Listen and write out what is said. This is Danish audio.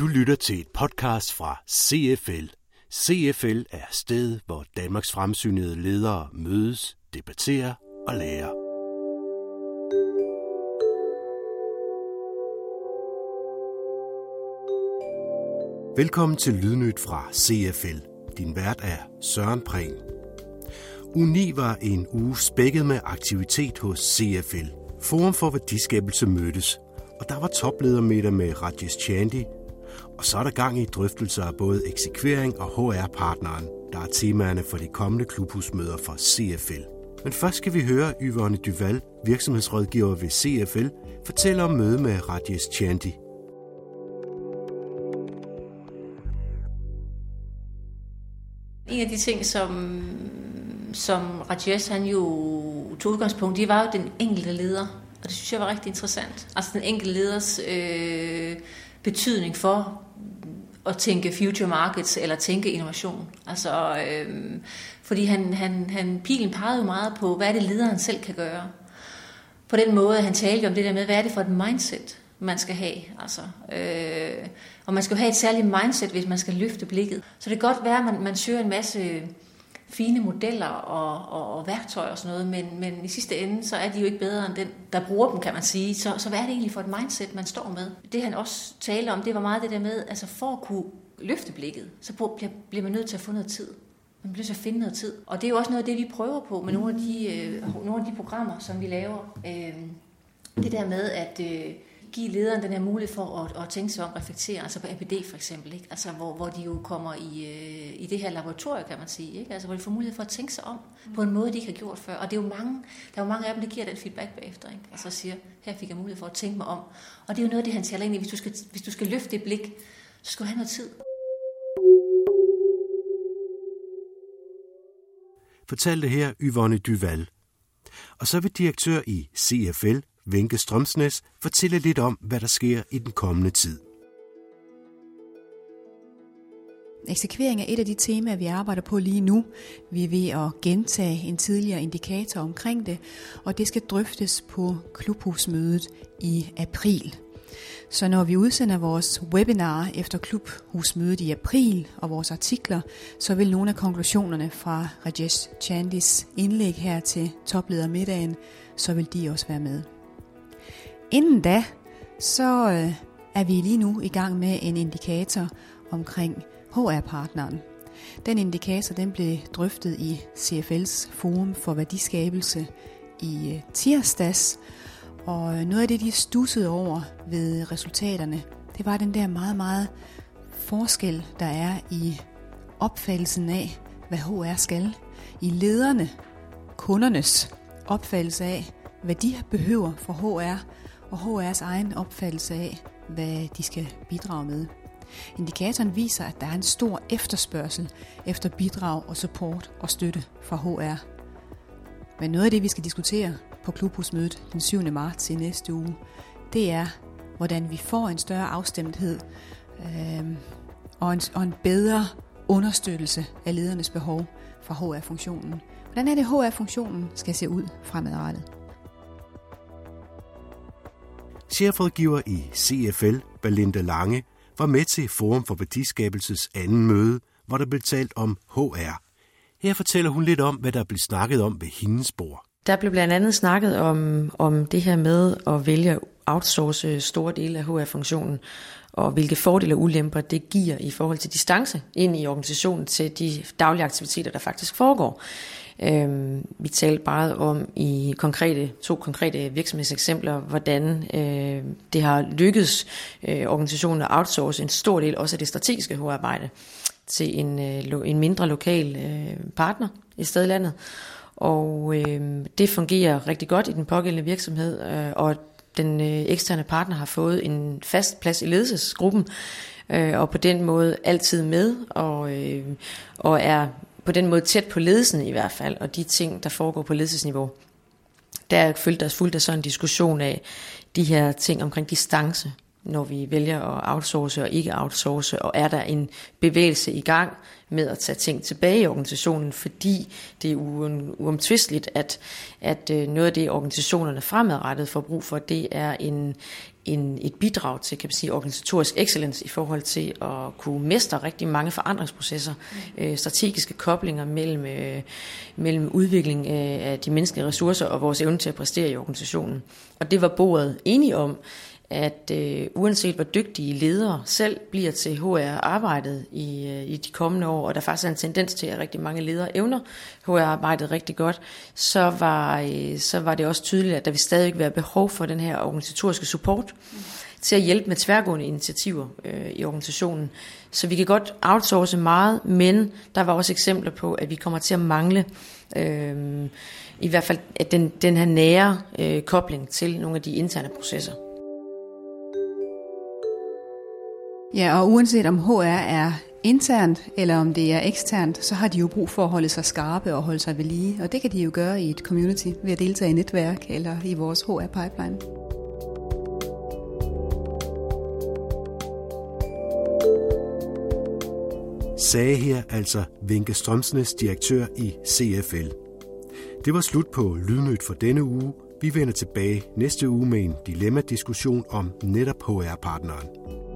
Du lytter til et podcast fra CFL. CFL er sted, hvor Danmarks fremsynede ledere mødes, debatterer og lærer. Velkommen til Lydnyt fra CFL. Din vært er Søren Prehn. Uni var en uge spækket med aktivitet hos CFL. Forum for værdiskabelse mødtes, og der var topledermiddag med Rajesh Chandy, og så er der gang i drøftelser af både eksekvering og HR-partneren, der er temaerne for de kommende klubhusmøder for CFL. Men først skal vi høre Yvonne Duval, virksomhedsrådgiver ved CFL, fortælle om mødet med Rajesh Chandy. En af de ting, som, som Rajesh han jo tog udgangspunkt i, var jo den enkelte leder. Og det synes jeg var rigtig interessant. Altså den enkelte leders øh, betydning for at tænke future markets eller tænke innovation. Altså, øh, fordi han, han, han, pilen pegede jo meget på, hvad er det lederen selv kan gøre. På den måde, han talte om det der med, hvad er det for et mindset, man skal have. Altså, øh, og man skal jo have et særligt mindset, hvis man skal løfte blikket. Så det kan godt være, at man, man søger en masse fine modeller og, og, og værktøjer og sådan noget, men, men i sidste ende, så er de jo ikke bedre end den, der bruger dem, kan man sige. Så, så hvad er det egentlig for et mindset, man står med? Det han også taler om, det var meget det der med, altså for at kunne løfte blikket, så bliver, bliver man nødt til at få noget tid. Man bliver så at finde noget tid. Og det er jo også noget af det, vi prøver på med nogle af de, øh, nogle af de programmer, som vi laver. Øh, det der med, at... Øh, give lederen den her mulighed for at, at tænke sig om, reflektere, altså på APD for eksempel, ikke? Altså, hvor, hvor de jo kommer i, øh, i det her laboratorium, kan man sige, ikke? Altså, hvor de får mulighed for at tænke sig om på en måde, de ikke har gjort før. Og det er jo mange, der er jo mange af dem, der giver den feedback bagefter, ikke? Altså siger, her fik jeg mulighed for at tænke mig om. Og det er jo noget af det, han taler ind i, hvis du skal, hvis du skal løfte det blik, så skal du have noget tid. Fortalte her Yvonne Duval. Og så vil direktør i CFL, Venke Strømsnes, fortælle lidt om, hvad der sker i den kommende tid. Eksekvering er et af de temaer, vi arbejder på lige nu. Vi er ved at gentage en tidligere indikator omkring det, og det skal drøftes på klubhusmødet i april. Så når vi udsender vores webinar efter klubhusmødet i april og vores artikler, så vil nogle af konklusionerne fra Rajesh Chandis indlæg her til topledermiddagen, så vil de også være med. Inden da, så øh, er vi lige nu i gang med en indikator omkring HR-partneren. Den indikator den blev drøftet i CFL's Forum for Værdiskabelse i øh, tirsdags, og øh, noget af det, de stussede over ved resultaterne, det var den der meget, meget forskel, der er i opfattelsen af, hvad HR skal. I lederne, kundernes opfattelse af, hvad de behøver for HR, og HR's egen opfattelse af, hvad de skal bidrage med. Indikatoren viser, at der er en stor efterspørgsel efter bidrag og support og støtte fra HR. Men noget af det, vi skal diskutere på klubhusmødet den 7. marts i næste uge, det er, hvordan vi får en større afstemthed øh, og, en, og en bedre understøttelse af ledernes behov fra HR-funktionen. Hvordan er det, HR-funktionen skal se ud fremadrettet? Chefrådgiver i CFL, Belinda Lange, var med til Forum for Værdiskabelses anden møde, hvor der blev talt om HR. Her fortæller hun lidt om, hvad der blev snakket om ved hendes bord. Der blev blandt andet snakket om, om det her med at vælge at outsource store dele af HR-funktionen, og hvilke fordele og ulemper det giver i forhold til distance ind i organisationen til de daglige aktiviteter, der faktisk foregår. Øhm, vi talte bare om i konkrete, to konkrete virksomhedseksempler, hvordan øh, det har lykkedes øh, organisationen at outsource en stor del også af det strategiske HR-arbejde til en, øh, en mindre lokal øh, partner i stedet landet. Og øh, det fungerer rigtig godt i den pågældende virksomhed, øh, og den øh, eksterne partner har fået en fast plads i ledelsesgruppen, øh, og på den måde altid med, og, øh, og er på den måde tæt på ledelsen i hvert fald, og de ting, der foregår på ledelsesniveau. Der er fuldt der fuldt af sådan en diskussion af de her ting omkring distance når vi vælger at outsource og ikke outsource, og er der en bevægelse i gang med at tage ting tilbage i organisationen, fordi det er uomtvisteligt, at, at øh, noget af det, organisationerne fremadrettet får brug for, det er en, en, et bidrag til kan man sige, organisatorisk excellence i forhold til at kunne mestre rigtig mange forandringsprocesser, mm. øh, strategiske koblinger mellem, øh, mellem udvikling af de menneskelige ressourcer og vores evne til at præstere i organisationen. Og det var bordet enige om, at øh, uanset hvor dygtige ledere selv bliver til HR-arbejdet i, øh, i de kommende år, og der faktisk er en tendens til, at rigtig mange ledere evner HR-arbejdet rigtig godt, så var, øh, så var det også tydeligt, at der vil stadig være behov for den her organisatoriske support mm. til at hjælpe med tværgående initiativer øh, i organisationen. Så vi kan godt outsource meget, men der var også eksempler på, at vi kommer til at mangle øh, i hvert fald at den, den her nære øh, kobling til nogle af de interne processer. Ja, og uanset om HR er internt eller om det er eksternt, så har de jo brug for at holde sig skarpe og holde sig ved lige. Og det kan de jo gøre i et community ved at deltage i netværk eller i vores HR-pipeline. Sagde her altså Vinke Strømsnes, direktør i CFL. Det var slut på Lydnyt for denne uge. Vi vender tilbage næste uge med en dilemma-diskussion om netop HR-partneren.